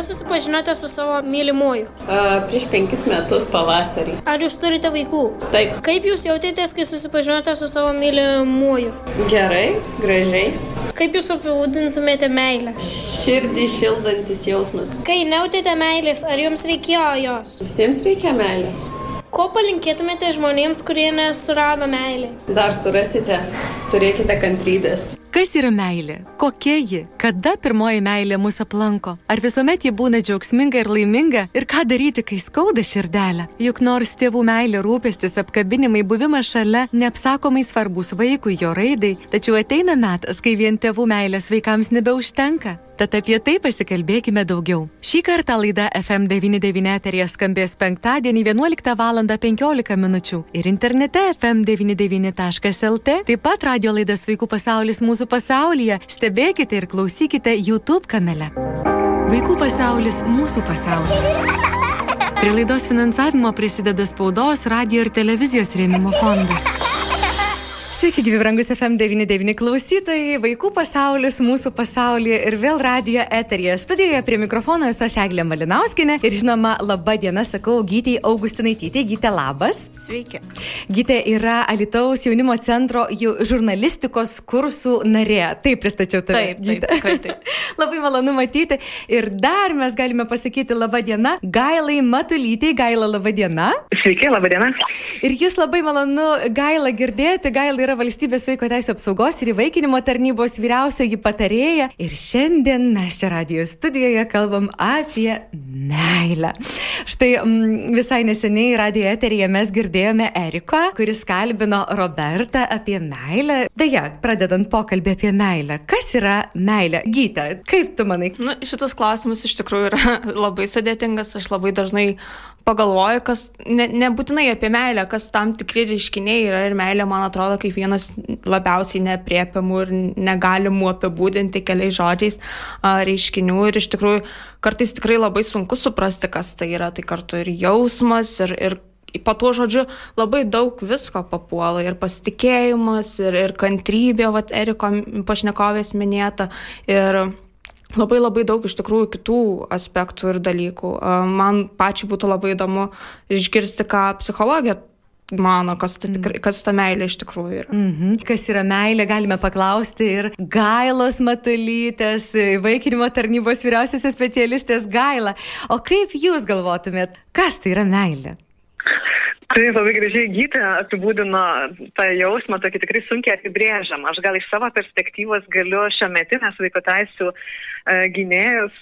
Kada susipažinote su savo mylimuoju? A, prieš penkis metus pavasarį. Ar jūs turite vaikų? Taip. Kaip jūs jautėtės, kai susipažinote su savo mylimuoju? Gerai, gražiai. Kaip jūs apibūdintumėte meilę? Širdį šildantis jausmas. Kai nejautėte meilės, ar jums reikėjo jos? Visiems reikia meilės. Ko palinkėtumėte žmonėms, kurie nesurado meilės? Dar surasite, turėkite kantrybės. Kas yra meilė? Kokia ji? Kada pirmoji meilė mus aplanko? Ar visuomet ji būna džiaugsminga ir laiminga? Ir ką daryti, kai skauda širdelę? Juk nors tėvų meilė, rūpestis, apkabinimai, buvimas šalia neapsakomai svarbus vaikui, jo raidai, tačiau ateina metas, kai vien tėvų meilės vaikams nebeužtenka. Tad apie tai pasikalbėkime daugiau. Šį kartą laida FM99 eterija skambės penktadienį 11 val. 15 min. ir internete fm99.lt, taip pat radio laidas Vaikų pasaulis mūsų pasaulyje. Stebėkite ir klausykite YouTube kanale. Vaikų pasaulis mūsų pasaulyje. Prie laidos finansavimo prisideda spaudos, radio ir televizijos rėmimo fondas. Sveiki, gyvi brangus FM99 klausytojai, vaikų pasaulis mūsų pasaulyje ir vėl radio eterija. Studijoje prie mikrofono esu aš Eglė Malinauskinė ir žinoma, laba diena, sakau Gytėjai Augustinaitytė. Gytė, labas. Sveiki. Gytė yra Alitaus jaunimo centro žurnalistikos kursų narė. Taip pristačiau tave. Taip, taip, tikrai taip. Labai malonu matyti. Ir dar mes galime pasakyti laba diena Gailai Matulytėjai. Gaila, laba diena. Sveiki, laba diena. Ir jūs labai malonu Gailą girdėti. Gaila yra valstybės vaiko teisų apsaugos ir įvaikinimo tarnybos vyriausioji patarėja. Ir šiandien mes čia radio studijoje kalbam apie meilę. Štai m, visai neseniai radio eteryje mes girdėjome Eriko, kuris kalbino Robertą apie meilę. Beje, pradedant pokalbį apie meilę. Kas yra meilė? Gyta, kaip tu manai? Nu, šitas klausimas iš tikrųjų yra labai sudėtingas. Aš labai dažnai pagalvoju, kas ne, nebūtinai apie meilę, kas tam tikri reiškiniai yra ir meilė, man atrodo, kaip vienas labiausiai nepriepiamų ir negalimų apibūdinti keliais žodžiais reiškinių. Ir iš tikrųjų kartais tikrai labai sunku suprasti, kas tai yra. Tai kartu ir jausmas, ir, ir po tuo žodžiu labai daug visko papuola ir pasitikėjimas, ir, ir kantrybė, vat Eriko pašnekovės minėta. Ir labai labai daug iš tikrųjų kitų aspektų ir dalykų. Man pačiai būtų labai įdomu išgirsti, ką psichologija mano, kas ta, tikrai, kas ta meilė iš tikrųjų yra. Mhm. Kas yra meilė, galime paklausti ir Gailos Matulytės, vaikinimo tarnybos vyriausiosios specialistės Gaila. O kaip jūs galvotumėt, kas tai yra meilė? Tai labai gražiai gyti apibūdino tą jausmą, tokį tikrai sunkiai apibrėžiamą. Aš gal iš savo perspektyvos galiu šią metinės vaiko teisų gynėjus,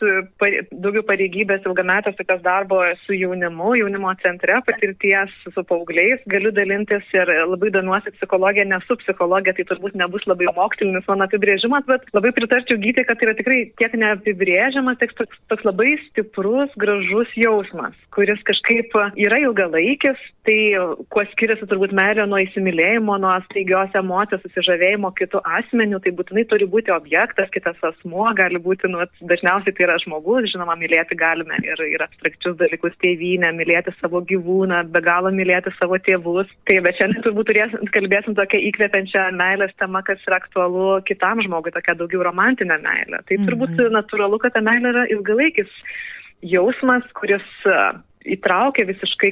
daugiau pareigybės ilgametės tokios darbo su jaunimu, jaunimo centre, patirties su paaugliais, galiu dalintis ir labai domiuosi psichologija, nesu psichologija, tai turbūt nebus labai mokslinis mano apibrėžimas, bet labai pritarčiau gyti, kad tai yra tikrai tiek neapibrėžiamas, tiek toks, toks labai stiprus, gražus jausmas, kuris kažkaip yra ilgalaikis, tai kuo skiriasi turbūt meilė nuo įsimylėjimo, nuo staigios emocijos, susižavėjimo kitų asmenių, tai būtinai turi būti objektas, kitas asmuo, gali būti nu, dažniausiai tai yra žmogus, žinoma, mylėti galime ir, ir abstrakčius dalykus tėvynę, mylėti savo gyvūną, be galo mylėti savo tėvus. Tai bet šiandien turbūt turėsim, kalbėsim tokią įkvepiančią meilės temą, kas yra aktualu kitam žmogui, tokia daugiau romantinė meilė. Tai turbūt mm -hmm. natūralu, kad ta meilė yra ilgalaikis jausmas, kuris įtraukia visiškai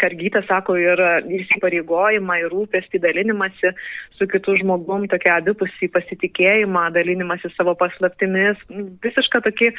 kargytą, sako, ir įsipareigojimą, ir rūpestį, dalinimąsi su kitu žmogum, tokia abipusį pasitikėjimą, dalinimąsi savo paslaptimis, visišką tokį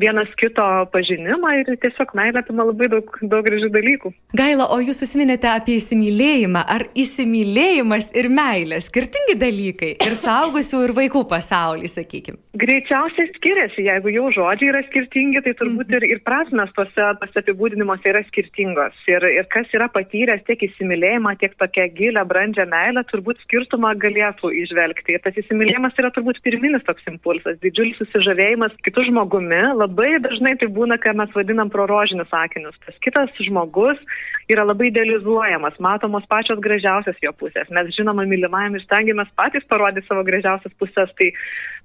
vienas kito pažinimą ir tiesiog meilė apima labai daug, daug gražių dalykų. Gaila, o jūs užsiminėte apie įsimylėjimą. Ar įsimylėjimas ir meilė skirtingi dalykai ir saugusių, ir vaikų pasaulyje, sakykime? Greičiausiai skiriasi, jeigu jau žodžiai yra skirtingi, tai turbūt ir, ir prasmes tuose apibūdinimuose šeimose yra skirtingos. Ir, ir kas yra patyręs tiek įsimylėjimą, tiek tokią gilę, brandžią meilę, turbūt skirtumą galėtų išvelgti. Ir tas įsimylėjimas yra turbūt pirminis toks impulsas, didžiulis susižavėjimas kitų žmogumi. Labai dažnai tai būna, ką mes vadinam prorožinius sakinius. Tas kitas žmogus yra labai idealizuojamas, matomos pačios gražiausios jo pusės. Mes žinoma mylimajam ir stengiamės patys parodyti savo gražiausias pusės. Tai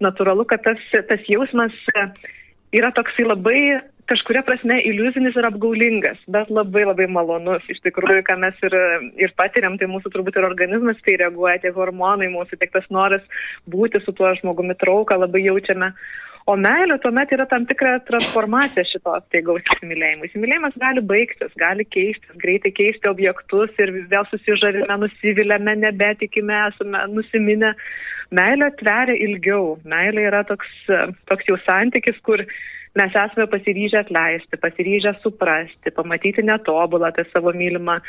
natūralu, kad tas, tas jausmas yra toksai labai kažkuria prasme iliuzinis ir apgaulingas, bet labai labai malonus. Iš tikrųjų, ką mes ir, ir patiriam, tai mūsų turbūt ir organizmas tai reaguoja, tie hormonai mūsų, tiek tas noras būti su tuo žmogumi trauką labai jaučiame. O meilė tuomet yra tam tikra transformacija šitos taigaus įsimylėjimo. Įsimylėjimas gali baigtis, gali keistis, greitai keisti objektus ir vis vėl susižavime, nusivylėme, nebetikime, esame nusiminę. Meilė tveria ilgiau. Meilė yra toks, toks jau santykis, kur mes esame pasiryžę atleisti, pasiryžę suprasti, pamatyti netobulą tą savo mylimą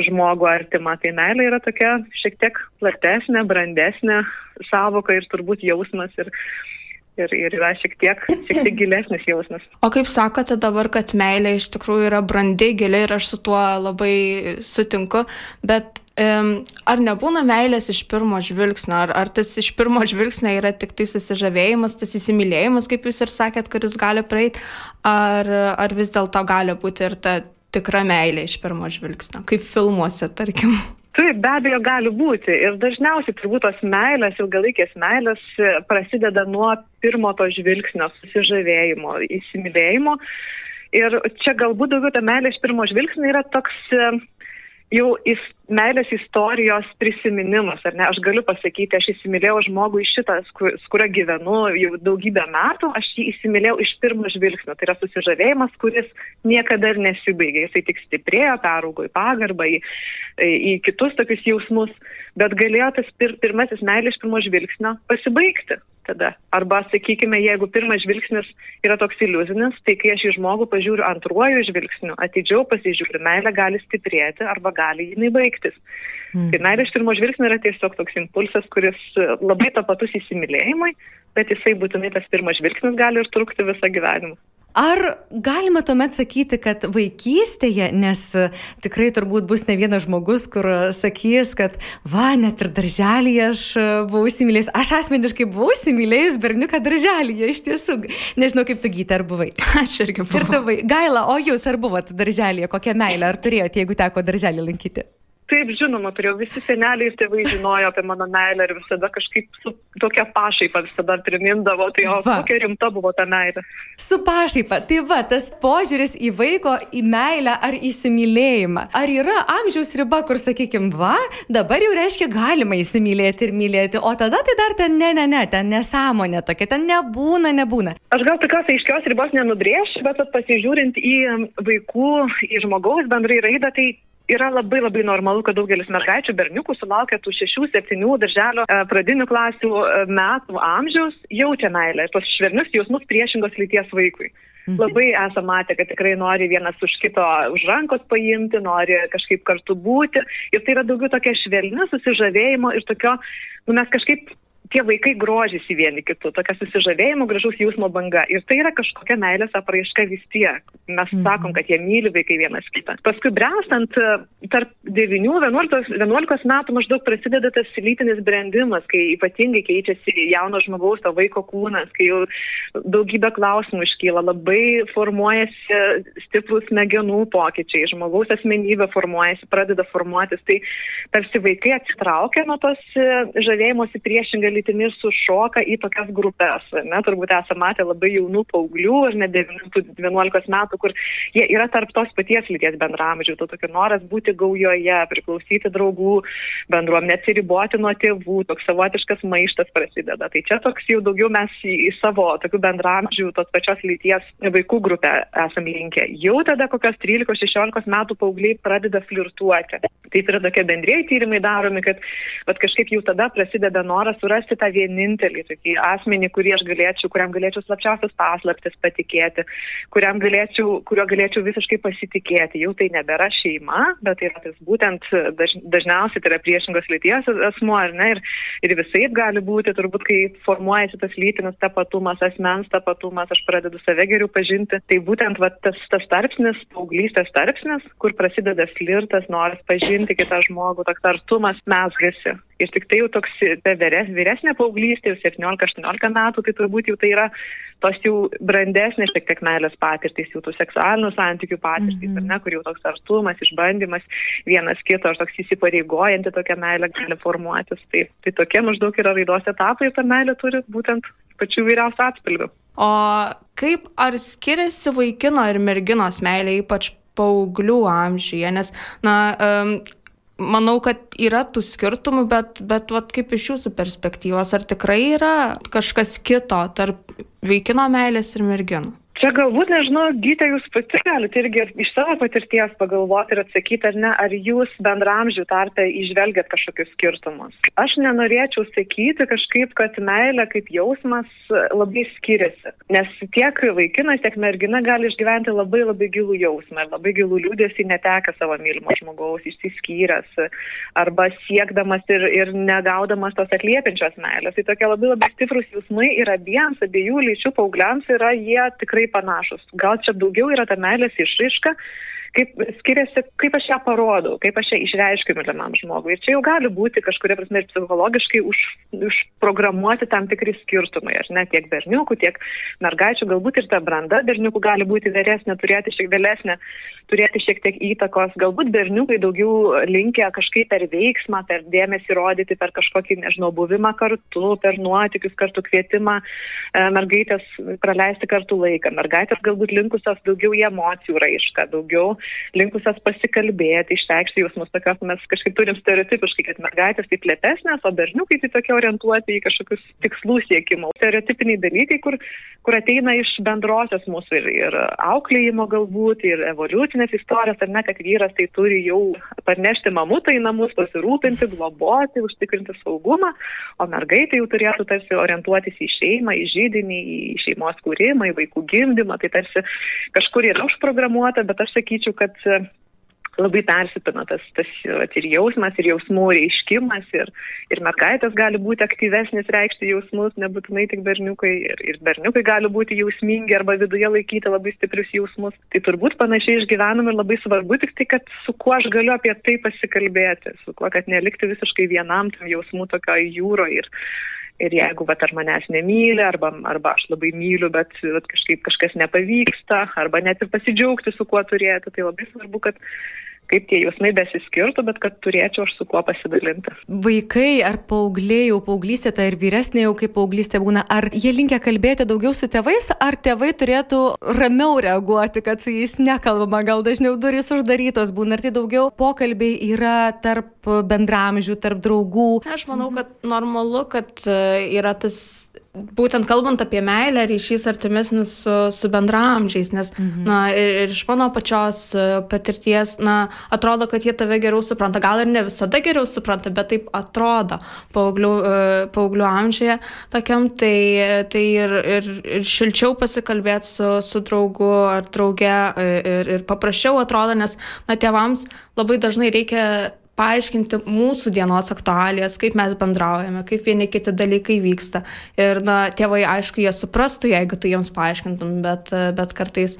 žmogų artimą. Tai meilė yra tokia šiek tiek platesnė, brandesnė savoka ir turbūt jausmas. Ir, ir, ir yra šiek tiek, šiek tiek gilesnis jausmas. O kaip sakote dabar, kad meilė iš tikrųjų yra brandi, gili ir aš su tuo labai sutinku, bet ar nebūna meilės iš pirmo žvilgsnio, ar, ar tas iš pirmo žvilgsnio yra tik tai susižavėjimas, tas įsimylėjimas, kaip jūs ir sakėt, kuris gali praeiti, ar, ar vis dėlto gali būti ir ta tikra meilė iš pirmo žvilgsnio, kaip filmuose, tarkim. Taip, be abejo, gali būti. Ir dažniausiai turbūt tos meilės, ilgalaikės meilės prasideda nuo pirmo to žvilgsnio, susižavėjimo, įsimylėjimo. Ir čia galbūt daugiau ta meilė iš pirmo žvilgsnio yra toks jau is, meilės istorijos prisiminimas, ar ne? Aš galiu pasakyti, aš įsimylėjau žmogų iš šitą, su kuriuo gyvenu jau daugybę metų, aš jį įsimylėjau iš pirmo žvilgsnio. Tai yra susižavėjimas, kuris niekada ir nesibaigė. Jisai tik stiprėjo, peraugo į pagarbą, į, į kitus tokius jausmus, bet galėjo tas pir, pirmasis meilė iš pirmo žvilgsnio pasibaigti tada. Arba, sakykime, jeigu pirmas žvilgsnis yra toks iliuzinis, tai kai aš į žmogų pažiūriu antruoju žvilgsniu, atidžiau pasižiūriu, meilė gali stiprėti arba gali jinai baigtis. Mm. Tai meilė iš pirmo žvilgsnio yra tiesiog toks impulsas, kuris labai tapatus įsimylėjimui, bet jisai būtinai tas pirmas žvilgsnis gali ir trukti visą gyvenimą. Ar galima tuomet sakyti, kad vaikystėje, nes tikrai turbūt bus ne vienas žmogus, kur sakys, kad va, net ir darželėje aš buvau įsimylėjęs. Aš asmeniškai buvau įsimylėjęs berniuką darželėje, iš tiesų. Nežinau, kaip tu gyti, ar buvai. Aš irgi buvau. Ir tavai. Gaila, o jūs ar buvot darželėje, kokią meilę, ar turėjote, jeigu teko darželį lankyti? Taip, žinoma, turėjau visi seneliai ir tėvai žinojo apie mano meilę ir visada kažkaip su tokia pašaipa visada primindavo, tai o va. kokia rimta buvo ta meilė. Su pašaipa, tai va, tas požiūris į vaiko, į meilę ar įsimylėjimą. Ar yra amžiaus riba, kur, sakykime, va, dabar jau reiškia galima įsimylėti ir mylėti, o tada tai dar ten ne, ne, ne, ten nesąmonė tokia, ten nebūna, nebūna. Aš gal tokios aiškios ribos nenubrėšiu, bet pasižiūrint į vaikų, į žmogaus bendrai raidą, tai yra labai labai normalu, kad daugelis mergaičių berniukų sulaukia tų 6-7 darželio e, pradinių klasių e, metų amžiaus, jaučia meilę ir tos švelnius jausmus priešingos lyties vaikui. Mhm. Labai esame matę, kad tikrai nori vienas už kito už rankos paimti, nori kažkaip kartu būti. Ir tai yra daugiau tokia švelni susižavėjimo ir tokio, nu mes kažkaip tie vaikai grožisi vieni kitų, tokia susižavėjimo, gražaus jausmo banga. Ir tai yra kažkokia meilės apraiška vis tiek. Mes mhm. sakom, kad jie myli vaikai vienas kitą. Paskui bręstant, tarp 9-11 metų maždaug prasideda tas lytinis brendimas, kai ypatingai keičiasi jauno žmogaus, to vaiko kūnas, kai jau daugybė klausimų iškyla, labai formuojasi stiprus smegenų pokyčiai, žmogaus asmenybė formuojasi, pradeda formuotis. Tai tarsi vaikai atsitraukia nuo tos žavėjimosi priešingai lytimi sušoka į tokias grupės. Ne, turbūt esame matę labai jaunų paauglių, ar ne 9-11 metų, kur jie yra tarp tos paties lyties bendramžių, to tokio noras būti gaujoje, priklausyti draugų bendruomenė, atsiriboti nuo tėvų, toks savotiškas maištas prasideda. Tai čia toks jau daugiau mes į, į savo tokių bendramžių, tos pačios lyties vaikų grupę esame linkę. Jau tada kokios 13-16 metų paaugliai pradeda flirtuoti. Taip yra tokie bendrėjai tyrimai daromi, kad kažkaip jau tada prasideda noras surasti tą vienintelį tokį asmenį, kurį aš galėčiau, kuriam galėčiau slapčiausias paslaptis patikėti, kuriam galėčiau, kurio galėčiau visiškai pasitikėti. Jau tai nebėra šeima, bet tai yra tas būtent daž, dažniausiai tai yra priešingos lyties asmuo, ar ne? Ir, ir visai gali būti, turbūt, kai formuojasi tas lytinis tapatumas, asmens tapatumas, aš pradedu save geriau pažinti. Tai būtent va, tas, tas tarpsnis, paauglystės tarpsnis, kur prasideda flirtas, noras pažinti kitą žmogų, toks artumas mesgasi. Ir tik tai jau toks vyres, vyresnė paauglystė, jau 17-18 metų, tai turbūt jau tai yra tos jau brandesnės šiek tiek meilės patirtys, jau tų seksualinių santykių patirtys, mm -hmm. ne, kur jau toks artumas, išbandymas vienas kito, ar toks įsipareigojanti tokia meilė gali formuotis. Tai, tai tokie maždaug yra raidos etapai ir ta meilė turi būtent pačių vyriausių atspalvių. O kaip ar skiriasi vaikino ir merginos meilė, ypač paauglių amžiuje, nes, na, um, manau, kad yra tų skirtumų, bet, bet vat, kaip iš jūsų perspektyvos, ar tikrai yra kažkas kito tarp vaikino meilės ir merginų? Čia galbūt, nežinau, gytė, jūs pati galite irgi iš savo patirties pagalvoti ir atsakyti, ar ne, ar jūs bendramžių tarpe išvelgiat kažkokius skirtumus. Aš nenorėčiau sakyti kažkaip, kad meilė kaip jausmas labai skiriasi, nes tiek vaikinas, tiek mergina gali išgyventi labai labai gilų jausmą ir labai gilų liūdėsi netekę savo mylimo žmogaus, išsiskyręs arba siekdamas ir, ir negaudamas tos atliepiančios meilės. Tai tokie labai labai stiprus jausmai ir abiems, abiejų lyčių paaugliams yra jie tikrai panašus. Gal čia daugiau yra ta meilės išraiška, kaip skiriasi, kaip aš ją parodau, kaip aš ją išreiškiu mylimam žmogui. Ir čia jau gali būti kažkuria prasme ir psichologiškai už, užprogramuoti tam tikri skirtumai, ar ne, tiek berniukų, tiek mergaičių, galbūt ir ta branda berniukų gali būti vyresnė, turėti šiek vėlesnė, turėti šiek tiek įtakos, galbūt berniukai daugiau linkia kažkaip per veiksmą, per dėmesį rodyti, per kažkokį, nežinau, buvimą kartu, per nuotikius kartu kvietimą e, mergaitės praleisti kartu laiką. Mergaitės galbūt linkusios daugiau į emocijų raišką, daugiau linkusios pasikalbėti, išreikšti jausmus, tokios mes kažkaip turim stereotipiškai, kad mergaitės tai plėtesnės, o berniukai tai tokie orientuoti į kažkokius tikslų siekimų. Stereotipiniai dalykai, kur, kur ateina iš bendrosios mūsų ir, ir auklėjimo galbūt, ir evoliucinės istorijos, ar ne, kad vyras tai turi jau parnešti mamutą į namus, pasirūpinti, globoti, užtikrinti saugumą, o mergaitė jau turėtų tarsi orientuotis į šeimą, į žydinį, į šeimos kūrimą, į vaikų gimdymą, tai tarsi kažkur yra užprogramuota, bet aš sakyčiau, sakyčiau, kad e, labai persipina tas, tas at, ir jausmas, ir jausmų reiškimas, ir, ir mergaitės gali būti aktyvesnis reikšti jausmus, nebūtinai tik berniukai, ir, ir berniukai gali būti jausmingi arba viduje laikyti labai stiprius jausmus. Tai turbūt panašiai išgyvenam ir labai svarbu tik tai, kad su kuo aš galiu apie tai pasikalbėti, su kuo, kad nelikti visiškai vienam tam jausmų tokio jūroje. Ir, ir jeigu vat, ar manęs nemyli, arba, arba aš labai myliu, bet vat, kažkaip kažkas nepavyksta, arba net ir pasidžiaugti su kuo turėti, tai labai svarbu, kad kaip tie jausmai besiskirtų, bet kad turėčiau aš su kuo pasidalinti. Vaikai ar paaugliai, jau paauglystė, tai ir vyresnė jau kaip paauglystė būna, ar jie linkia kalbėti daugiau su tėvais, ar tėvai turėtų ramiau reaguoti, kad su jais nekalbama, gal dažniau durys uždarytos būna, ar tai daugiau pokalbiai yra tarp bendramžių, tarp draugų. Aš manau, kad normalu, kad e, yra tas būtent kalbant apie meilę, ryšys artimesnis su, su bendramžiais, nes, mhm. na, ir, ir iš mano pačios e, patirties, na, atrodo, kad jie tave geriau supranta. Gal ir ne visada geriau supranta, bet taip atrodo paauglių, e, paauglių amžiuje tokiam, tai, tai ir, ir, ir šilčiau pasikalbėti su, su draugu ar drauge e, ir, ir paprasčiau atrodo, nes, na, tėvams labai dažnai reikia paaiškinti mūsų dienos aktualijas, kaip mes bendraujame, kaip vieni kiti dalykai vyksta. Ir na, tėvai, aišku, jie suprastų, jeigu tu jiems paaiškintum, bet, bet kartais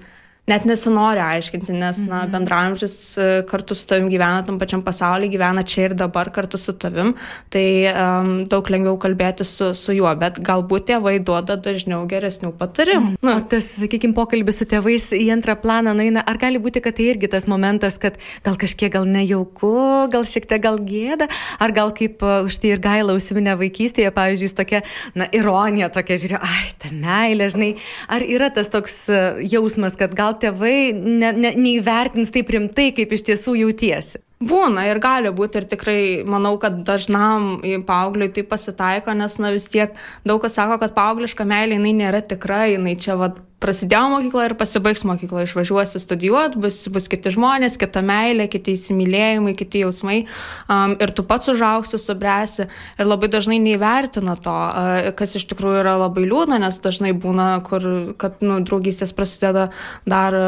net nesinori aiškinti, nes mhm. na, bendramžis e, kartu su tavim gyvena tam pačiam pasaulyje, gyvena čia ir dabar kartu su tavim, tai um, daug lengviau kalbėti su, su juo, bet galbūt tėvai duoda dažniau geresnių patarimų. Mhm. Na. O tas, sakykime, pokalbis su tėvais į antrą planą nueina, ar gali būti, kad tai irgi tas momentas, kad gal kažkiek gal nejauku, gal šiek tiek gal gėda, ar gal kaip uh, už tai ir gaila užsiminę vaikystėje, pavyzdžiui, tokia, na, ironija tokia, žiūrėjau, ai, ta meilė, žinai, ar yra tas toks uh, jausmas, kad gal tėvai ne, ne, neįvertins taip rimtai, kaip iš tiesų jautiesi. Būna ir gali būti ir tikrai manau, kad dažnam paaugliui tai pasitaiko, nes na vis tiek daug kas sako, kad paaugliška meilė jinai nėra tikra, jinai čia vad prasidėjo mokykla ir pasibaigs mokykla, išvažiuosi studijuoti, bus, bus kiti žmonės, kita meilė, kiti įsimylėjimai, kiti jausmai um, ir tu pats užauksi, subręsi ir labai dažnai neįvertina to, uh, kas iš tikrųjų yra labai liūdna, nes dažnai būna, kur, kad nu, draugystės prasideda dar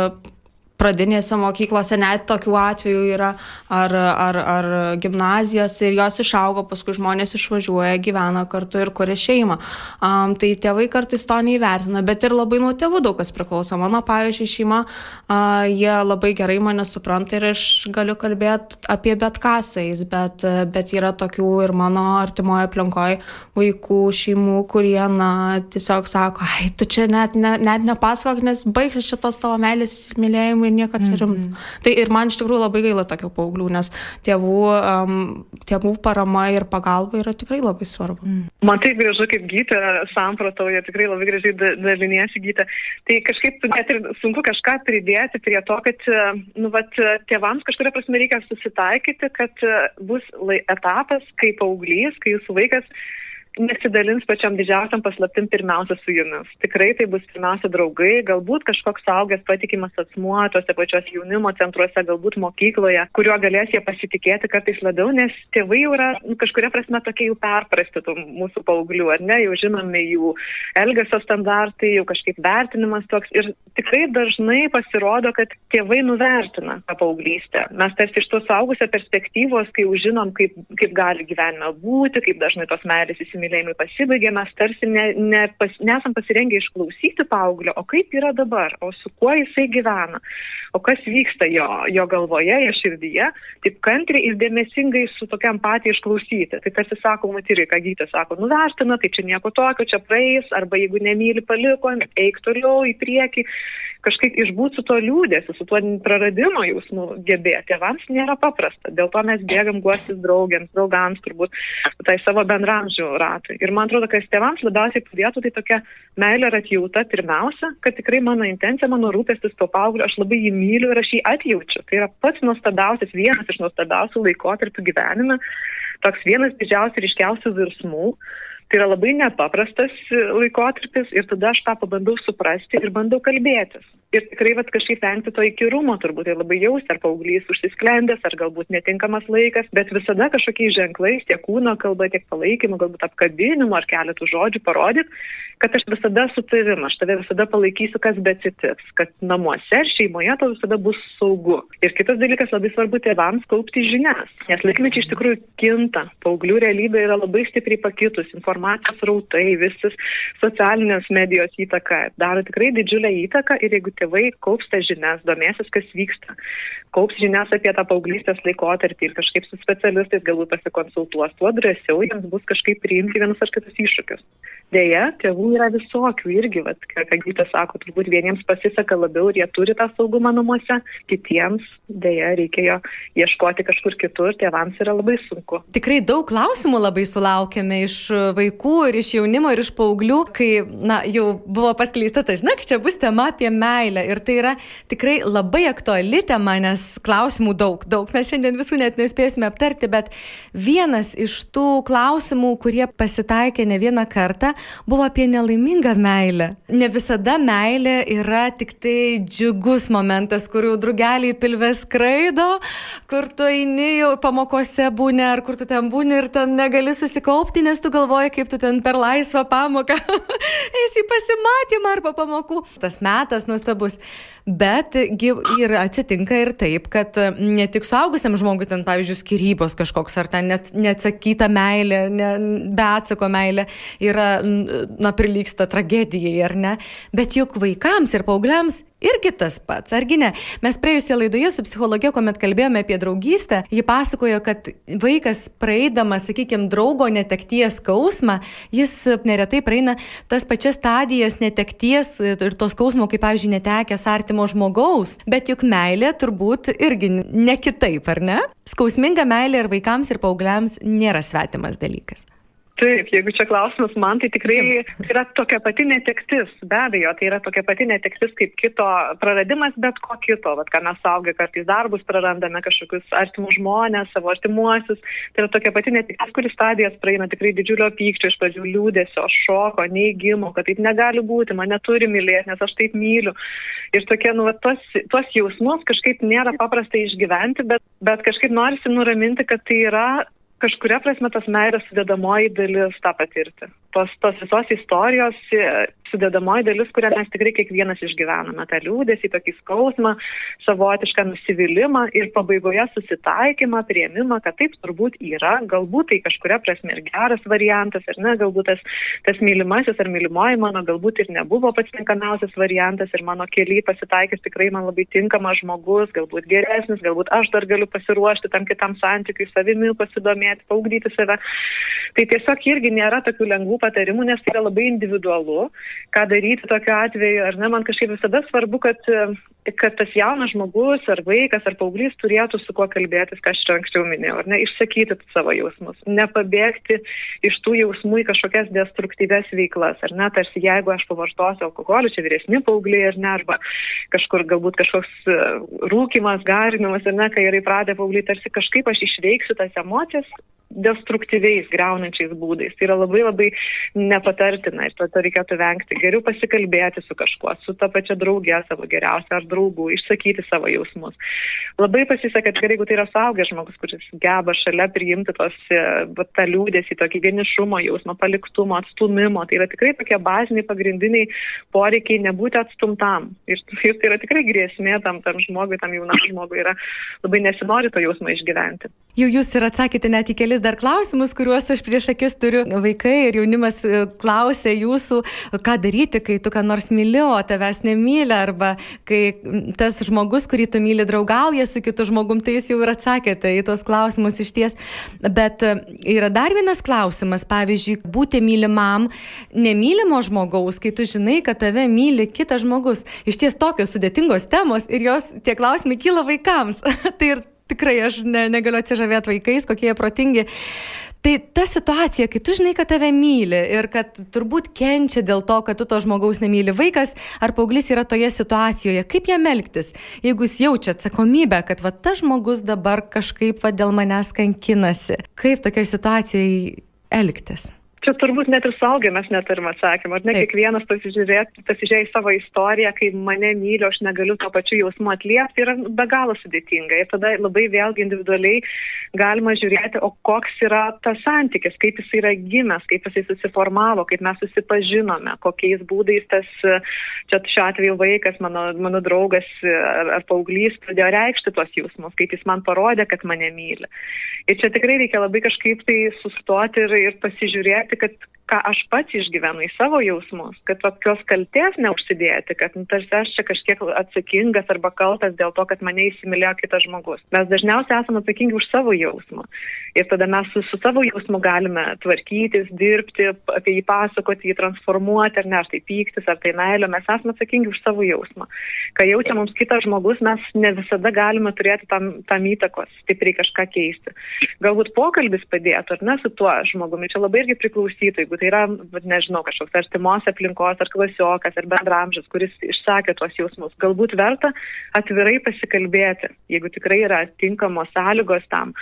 pradinėse mokyklose net tokių atvejų yra, ar, ar, ar gimnazijose ir jos išaugo, paskui žmonės išvažiuoja, gyvena kartu ir kuria šeimą. Um, tai tėvai kartais to neįvertina, bet ir labai nuo tėvų daug kas priklauso. Mano, pavyzdžiui, šeima, uh, jie labai gerai mane supranta ir aš galiu kalbėti apie bet ką su jais, bet, bet yra tokių ir mano artimoje aplinkoje vaikų, šeimų, kurie, na, tiesiog sako, ai, tu čia net, ne, net nepasakok, nes baigsis šitos tavo meilės įsimylėjimai ir nieko čia rimto. Mm -hmm. Tai ir man iš tikrųjų labai gaila tokių paauglių, nes tėvų, um, tėvų parama ir pagalba yra tikrai labai svarbu. Mm. Man tai gražu, kaip gytė samprotauja, tikrai labai gražiai daliniesi gytė. Tai kažkaip net ir sunku kažką pridėti prie to, kad nu, vat, tėvams kažkuria prasme reikia susitaikyti, kad bus etapas, kai paauglys, kai jūsų vaikas nesidalins pačiam didžiausiam paslaptim pirmiausia su jumis. Tikrai tai bus pirmiausia draugai, galbūt kažkoks saugęs patikimas asmuo tuose pačios jaunimo centruose, galbūt mokykloje, kuriuo galės jie pasitikėti kartais labiau, nes tėvai jau yra nu, kažkuria prasme tokie jau perprasti tų mūsų paauglių, ar ne, jau žinomi jų elgesio standartai, jau kažkaip vertinimas toks ir tikrai dažnai pasirodo, kad tėvai nuvertina tą paauglystę. Mes tarsi iš tos saugusio perspektyvos, kai jau žinom, kaip, kaip gali gyvenime būti, kaip dažnai tos meilės įsimylėti, įsimylėjimai pasibaigė, mes tarsi ne, ne pas, nesam pasirengę išklausyti paauglio, o kaip yra dabar, o su kuo jisai gyvena, o kas vyksta jo, jo galvoje, jo širdyje, taip kantriai ir dėmesingai su tokiam patį išklausyti. Tai tarsi sako, matyri, ką gytė sako, nuvertina, tai čia nieko tokio, čia praeis, arba jeigu nemyli paliko, eik toliau į priekį kažkaip išbūti su to liūdėsiu, su tuo praradimo jausmu gebėti. Tėvams nėra paprasta, dėl to mes bėgam guostis draugiams, draugams, turbūt tai savo bendramžių ratui. Ir man atrodo, kas tėvams labiausiai padėtų, tai tokia meilė ir atjauta pirmiausia, kad tikrai mano intencija, mano rūpestis to paauglio, aš labai jį myliu ir aš jį atjaučiu. Tai yra pats nuostabiausias, vienas iš nuostabiausių laikotarpių gyvenime, toks vienas didžiausių ir iškiausių virsmų. Tai yra labai nepaprastas laikotarpis ir tada aš tą pabandau suprasti ir bandau kalbėtis. Ir tikrai vat, kažkaip vengti to įkyrumo, turbūt tai labai jausti, ar paauglys užsisklendęs, ar galbūt netinkamas laikas, bet visada kažkokiais ženklais, tiek kūno kalba, tiek palaikymu, galbūt apkabinimu ar keletų žodžių parodyt, kad aš visada su tavim, aš tave visada palaikysiu, kas beatsitiks, kad namuose ir šeimoje tau visada bus saugu. Ir kitas dalykas labai svarbu tėvams kaupti žinias, nes laikmečiai iš tikrųjų kinta, paauglių realybė yra labai stipriai pakitus, informacijos rautai, visas socialinės medijos įtaka daro tikrai didžiulę įtaką ir jeigu tėvai kaups tas žinias, domėsis, kas vyksta, kaups žinias apie tą paauglystės laikotarpį ir kažkaip su specialistais galbūt pasikonsultuos, tuo drąsiau jiems bus kažkaip priimti vienus ar kitus iššūkius. Deja, tėvų yra visokių irgi, vat, ką Gytas sako, turbūt vieniems pasiseka labiau ir jie turi tą saugumą namuose, kitiems dėja reikia jo ieškoti kažkur kitur, tėvams yra labai sunku. Tikrai daug klausimų labai sulaukėme iš vaikų ir iš jaunimo ir iš paauglių, kai, na, jau buvo paskleista ta, žinai, čia bus tema apie meilę ir tai yra tikrai labai aktuali tema, nes klausimų daug, daug mes šiandien visų net nespėsime aptarti, bet vienas iš tų klausimų, kurie pasitaikė ne vieną kartą, buvo apie nelaimingą meilę. Ne visada meilė yra tik tai džiugus momentas, kur jau drugeliai pilvės skraido, kur tu eini jau pamokose būni, ar kur tu ten būni ir ten negali susikaupti, nes tu galvoji, kaip tu ten per laisvą pamoką esi pasimatymą arba pamokų. Tas metas nuostabus. Bet ir atsitinka ir taip, kad ne tik suaugusiam žmogui ten, pavyzdžiui, skirybos kažkoks ar ten neatsakyta meilė, ne, be atsako meilė yra na, prilyksta tragedijai, ar ne? Bet juk vaikams ir paaugliams irgi tas pats, argi ne? Mes praėjusią laidoje su psichologė, kuomet kalbėjome apie draugystę, ji pasakojo, kad vaikas praeidamas, sakykime, draugo netekties skausmą, jis neretai praeina tas pačias stadijas netekties ir tos skausmo, kaip, pavyzdžiui, netekęs artimo žmogaus. Bet juk meilė turbūt irgi ne kitaip, ar ne? Skausminga meilė ir vaikams, ir paaugliams nėra svetimas dalykas. Taip, jeigu čia klausimas man, tai tikrai tai yra tokia pati netektis, be abejo, tai yra tokia pati netektis kaip kito praradimas, bet ko kito, Vat, ką mes saugia, kartais darbus prarandame, kažkokius artimus žmonės, savo artimuosius, tai yra tokia pati netektis, kuris stadijas praeina tikrai didžiulio pykčio, iš pradžių liūdėsio, šoko, neįgymo, kad taip negali būti, mane turi mylėti, nes aš taip myliu. Ir tokie, nu, va, tuos, tuos jausmus kažkaip nėra paprasta išgyventi, bet, bet kažkaip norisi nuraminti, kad tai yra kažkuria prasme tas meilės sudėdamoji dalis tą patirti. Tos, tos visos istorijos sudėdamoji dalis, kurią mes tikrai kiekvienas išgyvename. Ta liūdėsi, tokį skausmą, savotišką nusivylimą ir pabaigoje susitaikymą, prieimimą, kad taip turbūt yra, galbūt tai kažkuria prasme ir geras variantas, ar ne, galbūt tas, tas mylimasis ar mylimoji mano galbūt ir nebuvo pats tinkamiausias variantas ir mano keliai pasitaikys tikrai man labai tinkamas žmogus, galbūt geresnis, galbūt aš dar galiu pasiruošti tam kitam santykiui, savimi pasidomėti, paugdyti save. Tai tiesiog irgi nėra tokių lengvų patarimų, nes tai yra labai individualu, ką daryti tokiu atveju. Ar ne, man kažkaip visada svarbu, kad, kad tas jaunas žmogus, ar vaikas, ar paauglys turėtų su kuo kalbėtis, ką aš čia anksčiau minėjau, ar ne, išsakyti savo jausmus, nepabėgti iš tų jausmų į kažkokias destruktyves veiklas, ar ne, tarsi jeigu aš pavartosiu alkoholį, čia vyresni paaugliai, ar ne, arba kažkur galbūt kažkoks e, rūkimas, garinimas, ar ne, kai yra įpratę paaugliai, tarsi kažkaip aš išveiksiu tas emocijas destruktyviais, greunančiais būdais. Tai yra labai labai nepatartina ir to, to reikėtų vengti. Geriau pasikalbėti su kažkuo, su ta pačia draugė savo geriausia ar draugu, išsakyti savo jausmus. Labai pasiseka, kad jeigu tai yra saugęs žmogus, kuris geba šalia priimti tos e, tą liūdėsi, tokį vienišumo jausmą, paliktumo, atstumimo, tai yra tikrai tokie baziniai pagrindiniai poreikiai nebūti atstumtam. Ir, ir tai yra tikrai grėsmė tam, tam žmogui, tam jaunam žmogui yra labai nesinori to jausmo išgyventi. Jau jūs ir atsakėte net į kelis dar klausimus, kuriuos aš prieš akis turiu. Vaikai ir jaunimas e, klausė jūsų, ką daryti, kai tu ką nors myli, o tavęs nemyli, arba kai tas žmogus, kurį tu myli, draugauja su kitu žmogum, tai jūs jau ir atsakėte į tuos klausimus iš ties. Bet e, yra dar vienas klausimas, pavyzdžiui, būti mylimam nemylimo žmogaus, kai tu žinai, kad tave myli kitas žmogus. Iš ties tokios sudėtingos temos ir jos tie klausimai kyla vaikams. tai ir tikrai aš ne, negaliu atsižavėti vaikais, kokie jie protingi. Tai ta situacija, kai tu žinai, kad tave myli ir kad turbūt kenčia dėl to, kad tu to žmogaus nemyli vaikas ar paauglys yra toje situacijoje, kaip jam elgtis, jeigu jis jaučia atsakomybę, kad va tas žmogus dabar kažkaip va dėl manęs kankinasi, kaip tokia situacijoje elgtis? Čia turbūt net ir saugę mes neturim atsakymą. Ar ne Taip. kiekvienas pasižiūrėjo į savo istoriją, kai mane myliu, aš negaliu to pačiu jausmu atliepti, yra be galo sudėtinga. Ir tada labai vėlgi individualiai galima žiūrėti, o koks yra tas santykis, kaip jis yra gimęs, kaip jisai susiformavo, kaip mes susipažinome, kokiais būdais tas, čia šiuo atveju vaikas, mano, mano draugas ar, ar paauglys pradėjo reikšti tuos jausmus, kaip jis man parodė, kad mane myli. Ir čia tikrai reikia labai kažkaip tai sustoti ir, ir pasižiūrėti, kad ką aš pats išgyvenu į savo jausmus, kad tokios kalties neužsidėti, kad nu, tarsi aš čia kažkiek atsakingas arba kaltas dėl to, kad mane įsimylėjo kitas žmogus. Mes dažniausiai esame atsakingi už savo jausmą. Ir tada mes su, su savo jausmu galime tvarkytis, dirbti, apie jį pasakoti, jį transformuoti, ar ne, ar tai pyktis, ar tai meilė. Mes esame atsakingi už savo jausmą. Kai jaučia mums kitas žmogus, mes ne visada galime turėti tam, tam įtakos, stipriai kažką keisti. Galbūt pokalbis padėtų, ar ne, su tuo žmogumi. Čia labai irgi priklausytų, jeigu tai yra, nežinau, kažkoks artimos aplinkos, ar klasiokas, ar bendramžis, kuris išsakė tuos jausmus. Galbūt verta atvirai pasikalbėti, jeigu tikrai yra tinkamos sąlygos tam,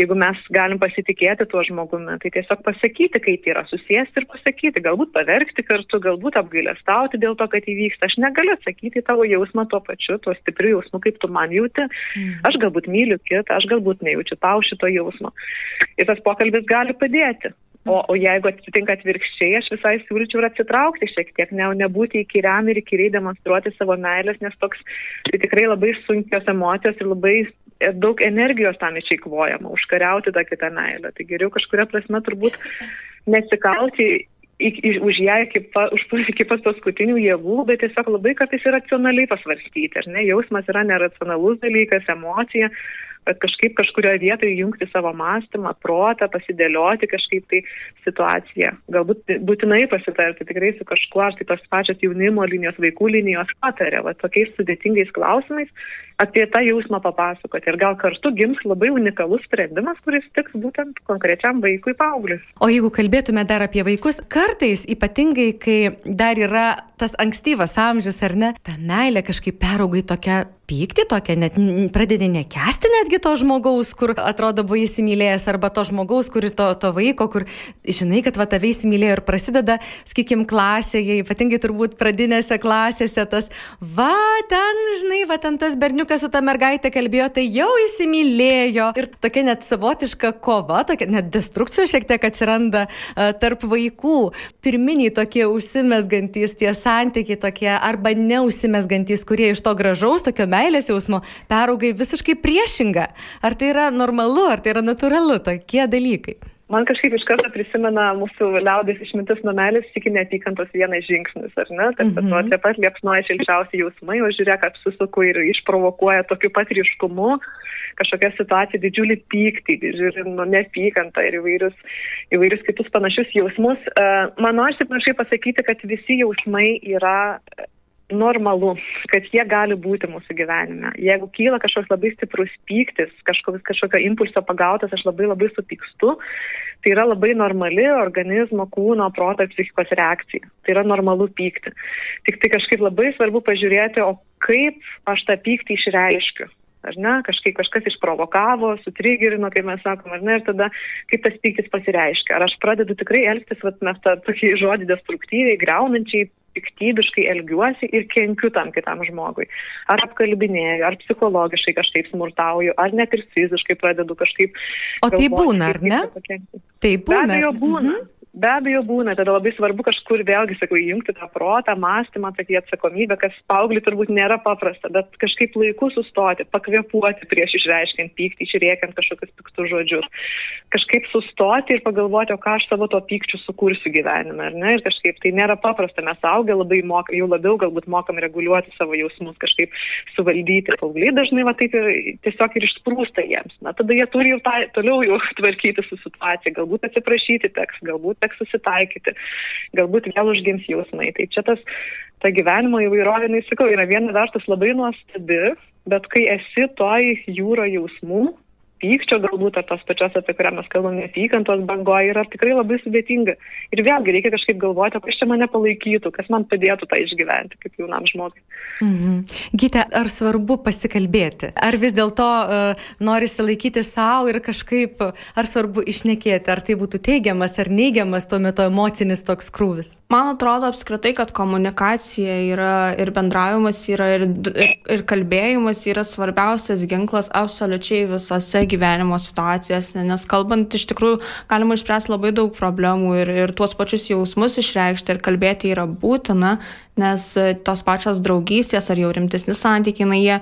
jeigu mes galim pasitikėti tuo žmogumi, tai tiesiog pasakyti, kaip yra, susijęsti ir pasakyti, galbūt paverkti kartu, galbūt apgailestauti dėl to, kad įvyksta. Aš negaliu atsakyti į tavo jausmą tuo pačiu, tuo stipriu jausmu, kaip tu man jauti. Aš galbūt myliu kitą, aš galbūt nejaučiu tau šito jausmo. Ir tas pokalbis gali padėti. O, o jeigu atsitinka atvirkščiai, aš visai siūlyčiau ir atsitraukti šiek tiek, ne, nebūti įkyriam ir įkyriai demonstruoti savo meilės, nes toks tai tikrai labai sunkios emocijos ir labai daug energijos tam išeikvojama, užkariauti tą kitą meilę. Tai geriau kažkuria prasme turbūt nesikauti už ją iki, pa, už, iki pat paskutinių jėgų, bet tiesiog labai kartais ir racionaliai pasvarstyti. Ar ne? Jausmas yra neracionalus dalykas, emocija, bet kažkaip kažkurioje vietoje jungti savo mąstymą, protą, pasidėlioti kažkaip tai situaciją. Galbūt būtinai pasitarti tikrai su kažkuo, ar tai tos pačios jaunimo linijos, vaikų linijos patarė, va tokiais sudėtingais klausimais apie tą jausmą papasakoti ir gal kartu gims labai unikalus sprendimas, kuris tiks būtent konkrečiam vaikui paaugliui. O jeigu kalbėtume dar apie vaikus, kartais ypatingai, kai dar yra tas ankstyvas amžius ar ne, ta meilė kažkaip peraugai tokia pyktį tokią, net pradedi nekesti netgi to žmogaus, kur atrodo buvo įsimylėjęs, arba to žmogaus, kur to, to vaiko, kur žinai, kad va tave įsimylėjo ir prasideda, sakykim, klasėje, ypatingai turbūt pradinėse klasėse, tas, va ten, žinai, va ten tas berniukas su ta mergaitė kalbėjo, tai jau įsimylėjo. Ir tokia net savotiška kova, tokia net destrukcija šiek tiek atsiranda uh, tarp vaikų. Pirminiai tokie užsimesgantys tie santykiai tokie, arba neužsimesgantys, kurie iš to gražaus, tokio meilės jausmo peraugai visiškai priešingą. Ar tai yra normalu, ar tai yra natūralu, tokie dalykai? Man kažkaip iš karto prisimena mūsų liaudės išmintis nuo meilės iki neapykantos vienas žingsnis, ar ne? Tas mm -hmm. taip pat liepsnoja šilčiausiai jausmai, o žiūrėk, apsisuku ir išprovokuoja tokiu pat ryškumu kažkokia situacija didžiulį pyktį, žiūrint, nu, neapykantą ir įvairius, įvairius kitus panašius jausmus. Man norisi panašiai pasakyti, kad visi jausmai yra normalu, kad jie gali būti mūsų gyvenime. Jeigu kyla kažkoks labai stiprus pyktis, kažkoks, kažkokio impulso pagautas, aš labai labai supykstu, tai yra labai normali organizmo, kūno, proto ir psichikos reakcija. Tai yra normalu pykti. Tik tai kažkaip labai svarbu pažiūrėti, o kaip aš tą pyktį išreiškiu. Ar ne, kažkaip kažkas išprovokavo, sutrigerino, kaip mes sakom, ar ne, ir tada kaip tas pyktis pasireiškia. Ar aš pradedu tikrai elgtis, vat, mes tą tokį žodį destruktyviai, greunančiai, piktybiškai elgiuosi ir kenkiu tam kitam žmogui. Ar apkalbinėju, ar psichologiškai kažkaip smurtauju, ar net ir fiziškai pradedu kažkaip. O tai būna, ar ne? Tai būna. Be abejo, būna. Mhm. Be abejo būna, tada labai svarbu kažkur vėlgi, sakau, įjungti tą protą, mąstymą, tokį atsakomybę, kas paaugliui turbūt nėra paprasta, bet kažkaip laiku sustoti, pakvepuoti prieš išreiškiant pyktį, išriekiant kažkokius piktus žodžius. Kažkaip sustoti ir pagalvoti, o ką aš savo to pykčiu sukursiu gyvenime, ar ne? Ir kažkaip tai nėra paprasta, mes augę labai mokam, jau labiau galbūt mokam reguliuoti savo jausmus, kažkaip suvaldyti. Paaugliai dažnai va taip ir tiesiog ir išsprūsta jiems. Na, tada jie turi jau tą, toliau jau tvarkyti su situacija, galbūt atsiprašyti teks, galbūt teks susitaikyti, galbūt vėl užgims jausmai. Tai čia tas, ta gyvenimo įvairovė, jinai sakau, yra viena vertus labai nuostabi, bet kai esi toj jūro jausmų, pykčio galbūt, ar tos pačios, apie kurią mes kalbame, neapykantos bangoje, yra tikrai labai sudėtinga. Ir vėlgi reikia kažkaip galvoti, kas čia mane palaikytų, kas man padėtų tą išgyventi kaip jaunam žmogui. Mhm. Gite, ar svarbu pasikalbėti? Ar vis dėlto uh, norisi laikyti savo ir kažkaip, ar svarbu išnekėti, ar tai būtų teigiamas ar neigiamas tuo metu emocinis toks krūvis? Man atrodo apskritai, kad komunikacija yra ir bendravimas yra ir, ir, ir kalbėjimas yra svarbiausias ginklas absoliučiai visose gyvenime gyvenimo situacijose, nes kalbant iš tikrųjų galima išspręsti labai daug problemų ir, ir tuos pačius jausmus išreikšti ir kalbėti yra būtina, nes e, tos pačios draugystės ar jau rimtesni santykiai, na jie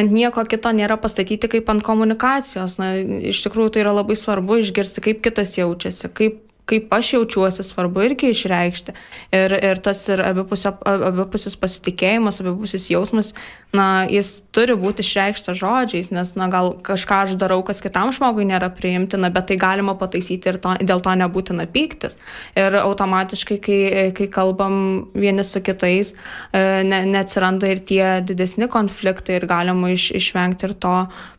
ant nieko kito nėra pastatyti kaip ant komunikacijos. Na, iš tikrųjų tai yra labai svarbu išgirsti, kaip kitas jaučiasi, kaip kaip aš jaučiuosi, svarbu irgi išreikšti. Ir, ir tas ir abipusio, abipusis pasitikėjimas, abipusis jausmas, na, jis turi būti išreikštas žodžiais, nes, na, gal kažką aš darau, kas kitam žmogui nėra priimtina, bet tai galima pataisyti ir to, dėl to nebūtina pyktis. Ir automatiškai, kai, kai kalbam vieni su kitais, e, ne, neatsiranda ir tie didesni konfliktai ir galima iš, išvengti ir to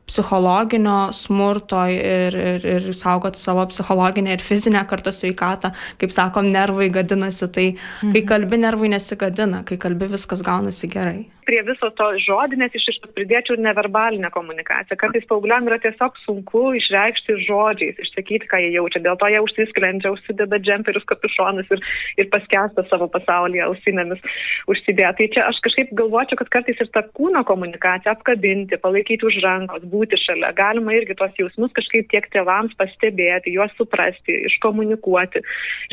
psichologinio smurto ir, ir, ir saugoti savo psichologinę ir fizinę kartu sveikatą. Kaip sakom, nervai gadinasi, tai mhm. kai kalbi, nervai nesigadina, kai kalbi, viskas gaunasi gerai prie viso to žodinės iš iš pridėčiau ir neverbalinę komunikaciją. Kartais paaugliam yra tiesiog sunku išreikšti žodžiais, išsakyti, ką jie jaučia. Dėl to jie užsisklendžia, užsideda džemperius, kapišonus ir, ir paskesta savo pasaulyje ausinėmis užsidėję. Tai čia aš kažkaip galvočiau, kad kartais ir ta kūno komunikacija apkabinti, palaikyti už rankos, būti šalia. Galima irgi tos jausmus kažkaip tiek tėvams pastebėti, juos suprasti, iškomunikuoti.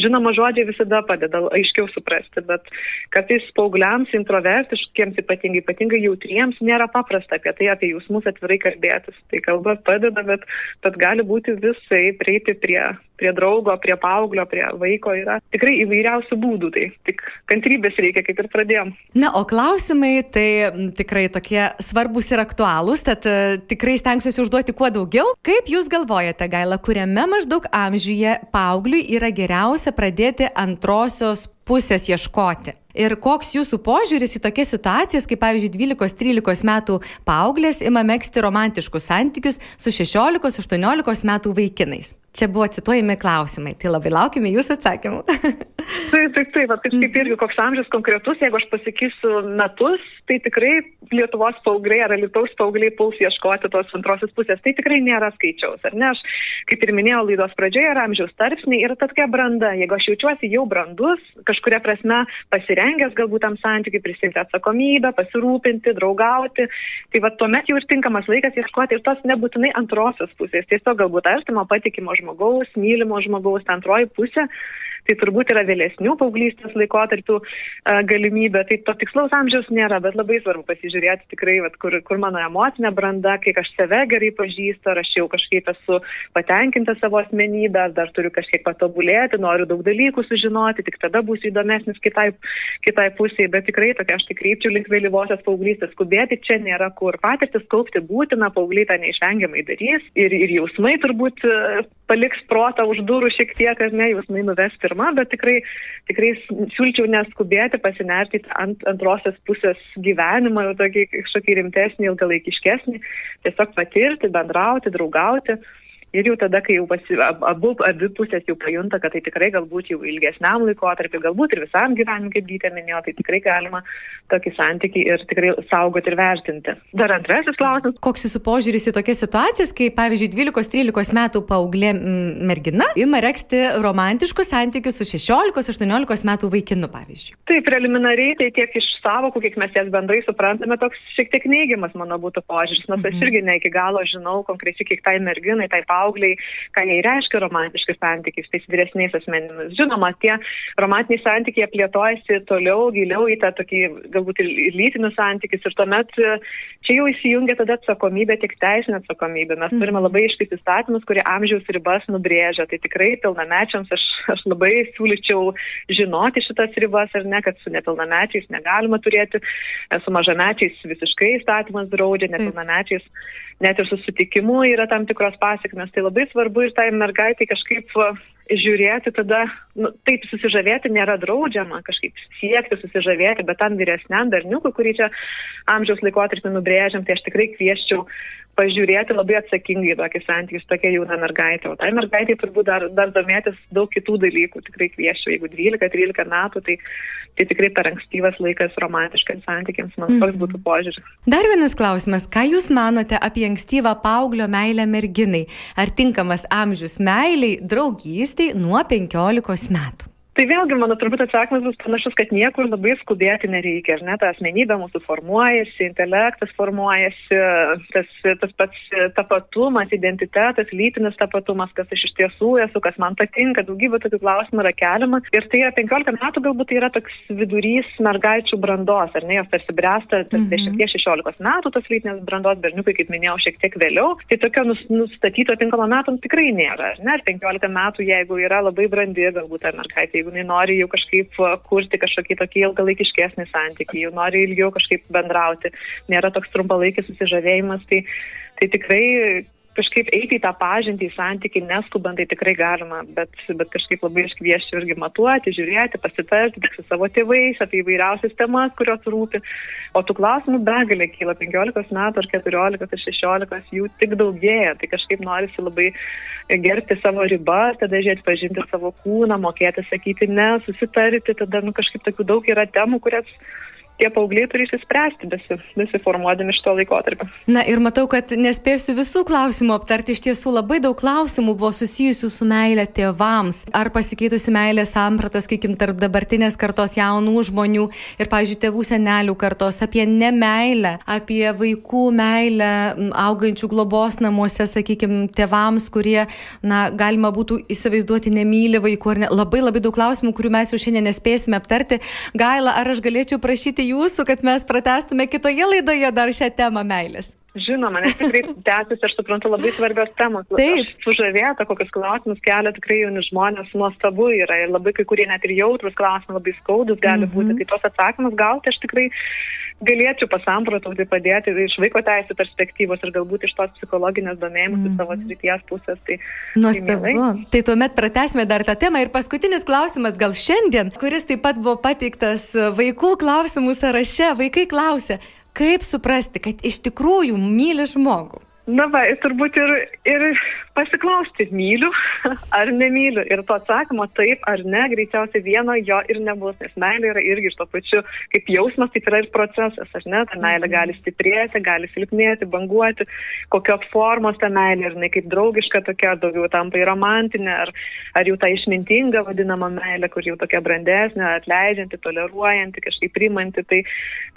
Žinoma, žodžiai visada padeda aiškiau suprasti, bet kartais paaugliams introvertiškiems ypatingai ypatingai, ypatingai jautriems, nėra paprasta apie tai, apie jausmus atvirai kalbėtis. Tai kalba padeda, bet, bet gali būti visai prieiti prie prie draugo, prie paauglio, prie vaiko yra tikrai įvairiausių būdų, tai tik kantrybės reikia, kaip ir pradėjom. Na, o klausimai tai tikrai tokie svarbus ir aktualūs, tad uh, tikrai stengsiuosi užduoti kuo daugiau. Kaip Jūs galvojate, Gaila, kuriame maždaug amžiuje paaugliui yra geriausia pradėti antrosios pusės ieškoti? Ir koks jūsų požiūris į tokias situacijas, kaip pavyzdžiui 12-13 metų paauglės ima mėgsti romantiškus santykius su 16-18 metų vaikinais? Čia buvo cituojami klausimai, tai labai laukime jūsų atsakymų. taip, taip, taip, taip, kaip irgi koks amžius konkretus, jeigu aš pasakysiu metus, tai tikrai Lietuvos paaugliai ar Lietuvos paaugliai puls ieškoti tos antrosios pusės. Tai tikrai nėra skaičiaus, ar ne? Aš, kaip ir minėjau, laidos pradžioje yra amžiaus tarpsniai ir tokia branda. Jeigu aš jaučiuosi jau brandus, kažkuria prasme pasirengęs galbūt tam santykiui prisimti atsakomybę, pasirūpinti, draugauti, tai va tuomet jau ir tinkamas laikas ieškoti ir tos nebūtinai antrosios pusės, tiesiog galbūt artimo patikimo žmogaus, mylimo žmogaus, ta antroji pusė tai turbūt yra vėlesnių paauglystės laikotarpių galimybė. Tai to tikslaus amžiaus nėra, bet labai svarbu pasižiūrėti tikrai, vat, kur, kur mano emocinė branda, kiek aš save gerai pažįstu, ar aš jau kažkaip esu patenkinta savo asmenybę, ar dar turiu kažkiek patobulėti, noriu daug dalykų sužinoti, tik tada būsiu įdomesnis kitai, kitai pusiai, bet tikrai tokia aš tik kreipčiau link vėlyvosios paauglystės, skubėti čia nėra kur. Patirtis kaupti būtina, paaugliai tą neišvengiamai darys ir, ir jausmai turbūt paliks protą už durų šiek tiek, ar ne, jausmai nuves pirmą, bet tikrai, tikrai siūlyčiau neskubėti, pasinerti ant antrosios pusės gyvenimą, jau tokį kažkokį rimtesnį, ilgalaikiškesnį, tiesiog patirti, bendrauti, draugauti. Ir jau tada, kai jau pasi, abu, abi pusės jau pajunta, kad tai tikrai galbūt jau ilgesniam laikotarpiu, galbūt ir visam gyvenimui, kaip gytė minėjo, tai tikrai galima tokį santykį ir tikrai saugoti ir vertinti. Dar antrasis klausimas. Koks jūsų požiūris į tokias situacijas, kai pavyzdžiui 12-13 metų paauglė mergina ima reksti romantiškus santykius su 16-18 metų vaikinu, pavyzdžiui? Tai preliminariai, tai tiek iš savokų, kiek mes jas bendrai suprantame, toks šiek tiek neigiamas mano būtų požiūris, nors aš irgi ne iki galo žinau konkrečiai, kiek tai merginai, tai paaugliai paaugliai, ką jai reiškia romantiški santykiai su tais vyresniais asmenimis. Žinoma, tie romantiniai santykiai plėtojasi toliau, giliau į tą tokį galbūt ir lytinius santykius ir tuomet e, čia jau įsijungia tada atsakomybė, tik teisinė atsakomybė. Mes turime labai iškis įstatymus, kurie amžiaus ribas nubrėžia. Tai tikrai pilnamečiams aš, aš labai siūlyčiau žinoti šitas ribas ar ne, kad su nepilnamečiais negalima turėti, su mažamečiais visiškai įstatymas draudžia, nepilnamečiais net ir su sutikimu yra tam tikros pasiekmes. Tai labai svarbu ir tai mergaitai kažkaip žiūrėti tada, nu, taip susižavėti nėra draudžiama, kažkaip siekti susižavėti, bet tam vyresniam berniukui, kurį čia amžiaus laikotarpį nubrėžiam, tai aš tikrai kvieščiau pažiūrėti labai atsakingai tokį santykių su tokia jauna mergaitė. O tai mergaitė turbūt dar, dar domėtis daug kitų dalykų, tikrai kvieščiau, jeigu 12-13 metų, tai, tai tikrai per ankstyvas laikas romantiškams santykiams, man mm. toks būtų požiūris. Dar vienas klausimas, ką Jūs manote apie ankstyvą paauglio meilę merginai? Ar tinkamas amžius meiliai, draugystė? nuo 15 metų. Tai vėlgi, mano turbūt atsakymas bus panašus, kad niekur labai skubėti nereikia, ar ne, ta asmenybė mūsų formuojasi, intelektas formuojasi, tas, tas pats tapatumas, identitetas, lytinis tapatumas, kas aš iš tiesų esu, kas man patinka, daugybė tokių klausimų yra keliama. Ir tai yra 15 metų galbūt tai yra toks vidurys mergaičių brandos, ar ne, jos tarsi bręsta tas mm -hmm. 10-16 metų, tos lytinės brandos berniukai, kaip minėjau, šiek tiek vėliau. Tai tokio nustatyto tinkamo metų tikrai nėra, ar ne, 15 metų, jeigu yra labai brandi, galbūt ta mergaitė, jeigu jinai nori jau kažkaip kurti kažkokį tokį ilgalaikiškesnį santykį, jau nori ilgiau kažkaip bendrauti, nėra toks trumpalaikis susižavėjimas, tai, tai tikrai kažkaip eiti į tą pažintį, į santykį, neskubant, tai tikrai galima, bet, bet kažkaip labai aš kvieščiau irgi matuoti, žiūrėti, pasitarti su savo tėvais apie įvairiausias temas, kurios rūpi. O tų klausimų begalė kyla 15 metų ar 14 ar 16, jų tik daugėja, tai kažkaip norisi labai gerbti savo ribas, tada žiūrėti, pažinti savo kūną, mokėti sakyti ne, susitarti, tada nu, kažkaip tokių daug yra temų, kurias tie paaugliai turi išsispręsti besi, besiformuodami šito laikotarpio. Na ir matau, kad nespėsiu visų klausimų aptarti. Iš tiesų labai daug klausimų buvo susijusių su meilė tėvams. Ar pasikeitusi meilė sampratas, sakykim, tarp dabartinės kartos jaunų žmonių ir, pavyzdžiui, tėvų senelių kartos, apie nemailę, apie vaikų meilę augančių globos namuose, sakykim, tėvams, kurie, na, galima būtų įsivaizduoti, nemyli vaikų ar ne. Labai labai daug klausimų, kurių mes jau šiandien nespėsime aptarti. Gaila, ar aš galėčiau prašyti jūsų, kad mes pratestume kitoje laidoje dar šią temą meilės. Žinoma, nes tikrai tęsiasi, aš suprantu, labai svarbios temos. Taip. Sužavėta, kokius klausimus kelia tikrai jauni žmonės, nuostabu yra ir labai kai kurie net ir jautrus klausimai, labai skaudus gali Mhm. būti. Tai tos atsakymus gauti aš tikrai galėčiau pasamprotauti, padėti iš vaiko teisų perspektyvos ir galbūt iš tos psichologinės domėjimus mm. savo srities pusės. Tai, Nuostabu. tai mielai. Tai tuomet pratesime dar tą temą. Ir paskutinis klausimas gal šiandien, kuris taip pat buvo pateiktas vaikų klausimų sąraše. Vaikai klausia, kaip suprasti, kad iš tikrųjų myli žmogų. Na va, turbūt ir, ir pasiklausti, myliu ar nemyliu. Ir to atsakymo taip ar ne, greičiausiai vieno jo ir nebus, nes meilė yra irgi iš to pačiu, kaip jausmas, taip yra ir procesas, ar ne? Ta meilė gali stiprėti, gali silpnėti, banguoti, kokios formos ta meilė, ar jinai kaip draugiška tokia, daugiau tampa į romantinę, ar, ar jau ta išmintinga vadinama meilė, kur jau tokia brandesnė, atleidžianti, toleruojanti, kažkaip primanti. Tai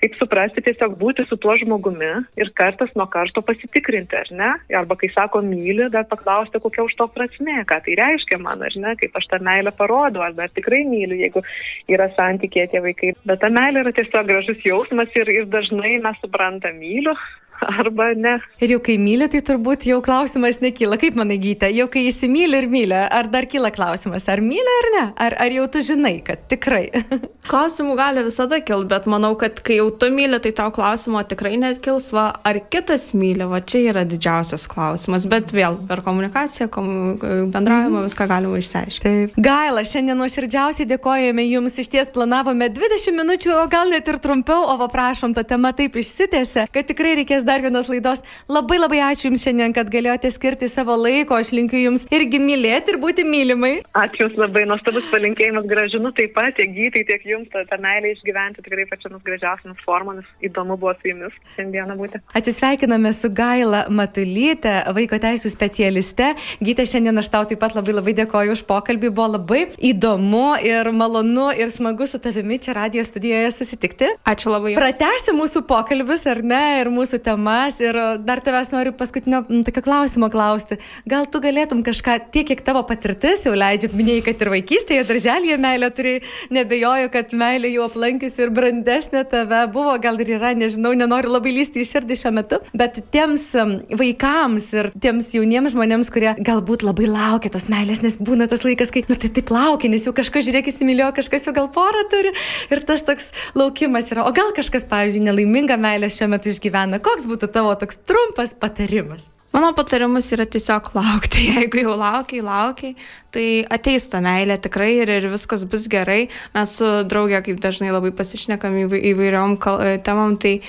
kaip suprasti, tiesiog būti su tuo žmogumi ir kartas nuo karto pasitikrinti, ar ne? Arba kai sako myli, dar paklausti, kokia už to prasme, ką tai reiškia man, ar ne, kaip aš tą meilę parodau, ar dar tikrai myliu, jeigu yra santykė tie vaikai. Bet ta meilė yra tiesiog gražus jausmas ir, ir dažnai mes suprantam myliu. Arba ne. Ir jau kai myli, tai turbūt jau klausimas nekyla. Kaip manai gytė, jau kai įsimylė ir myli, ar dar kyla klausimas, ar myli ar ne? Ar, ar jau tu žinai, kad tikrai? Klausimų gali visada kilti, bet manau, kad kai jau tu myli, tai tau klausimo tikrai net kils, va, ar kitas myli, va čia yra didžiausias klausimas, bet vėl per komunikaciją, komu, bendravimą viską galima išsiaiškinti. Taip. Gaila, šiandien nuoširdžiausiai dėkojame Jums, iš ties planavome 20 minučių, o gal net ir trumpiau, o va prašom, ta tema taip išsitėse, kad tikrai reikės dar vienos laidos. Labai labai ačiū Jums šiandien, kad galėjote skirti savo laiko, aš linkiu Jums irgi mylėti ir būti mylimai. Ačiū Jums labai nuostabus palinkėjimas gražinu taip pat, tiek gytai, tiek Jums tą, tą meilę išgyventi tikrai pačiamis gražiausiamis formomis. Įdomu buvo su Jumis šiandieną būti. Atsisveikiname su Gaila Matulyte, vaiko teisų specialiste. Gytė, šiandien aš tau taip pat labai labai dėkoju už pokalbį, buvo labai įdomu ir malonu ir smagu su tavimi čia radio studijoje susitikti. Ačiū labai. Pratesti mūsų pokalbius, ar ne, ir mūsų temas. Ir dar tavęs noriu paskutinio tokio klausimo klausti. Gal tu galėtum kažką, tiek kiek tavo patirtis jau leidžia, minėjai, kad ir vaikystėje, darželėje meilė turi, nebejoju, kad meilė jau aplankiusi ir brandesnė tave buvo, gal ir yra, nežinau, nenoriu labai lysti į širdį šiuo metu, bet tiems em, vaikams ir tiems jauniems žmonėms, kurie galbūt labai laukia tos meilės, nes būna tas laikas, kai, nu tai taip laukia, nes jau kažkas, žiūrėk, įsimylėjo, kažkas jau gal porą turi ir tas toks laukimas yra. O gal kažkas, pavyzdžiui, nelaimingą meilę šiuo metu išgyvena. Koks būtų tavo toks trumpas patarimas? Mano patarimas yra tiesiog laukti. Jeigu jau laukiai, laukiai, tai ateis ta meilė tikrai ir, ir viskas bus gerai. Mes su draugė, kaip dažnai labai pasišnekam įvai- įvairiom e, temam, tai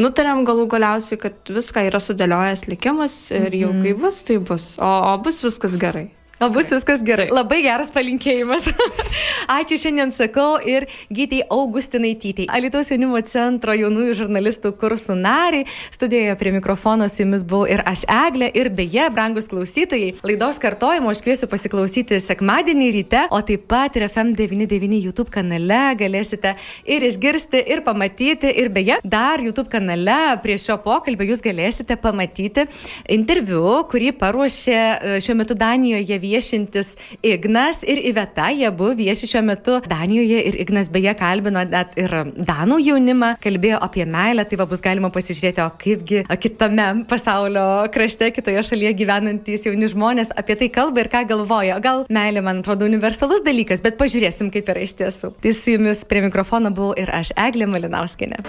nutarėm galų galiausiai, kad viską yra sudėliojęs likimas ir jau kai bus, tai bus. O, o bus viskas gerai. O bus viskas gerai. Labai geras palinkėjimas. Ačiū šiandien sakau ir gytėjai Augustinaitytei. Alitaus jaunimo centro jaunųjų žurnalistų kursų nariai. Studijoje prie mikrofono su jumis buvau ir aš Eglė. Ir beje, brangus klausytojai, laidos kartojimo aš kviesiu pasiklausyti sekmadienį ryte, o taip pat ir FM99 YouTube kanale galėsite ir išgirsti, ir pamatyti. Ir beje, dar YouTube kanale prie šio pokalbio jūs galėsite pamatyti interviu, kurį paruošė e, šiuo metu Danijoje viešintis Ignas ir Iveta. Jie abu vieši šiuo metu Danijoje ir Ignas beje kalbino net ir Danų jaunimą, kalbėjo apie meilę, tai va bus galima pasižiūrėti, o kaipgi kitame pasaulio krašte, kitoje šalyje gyvenantys jauni žmonės apie tai kalba ir ką galvoja. Gal meilė, man atrodo, universalus dalykas, bet pažiūrėsim, kaip yra iš tiesų. Tai su jumis prie mikrofono buvau ir aš, Eglė Malinauskinė.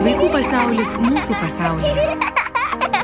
Vaikų pasaulis mūsų pasaulyje.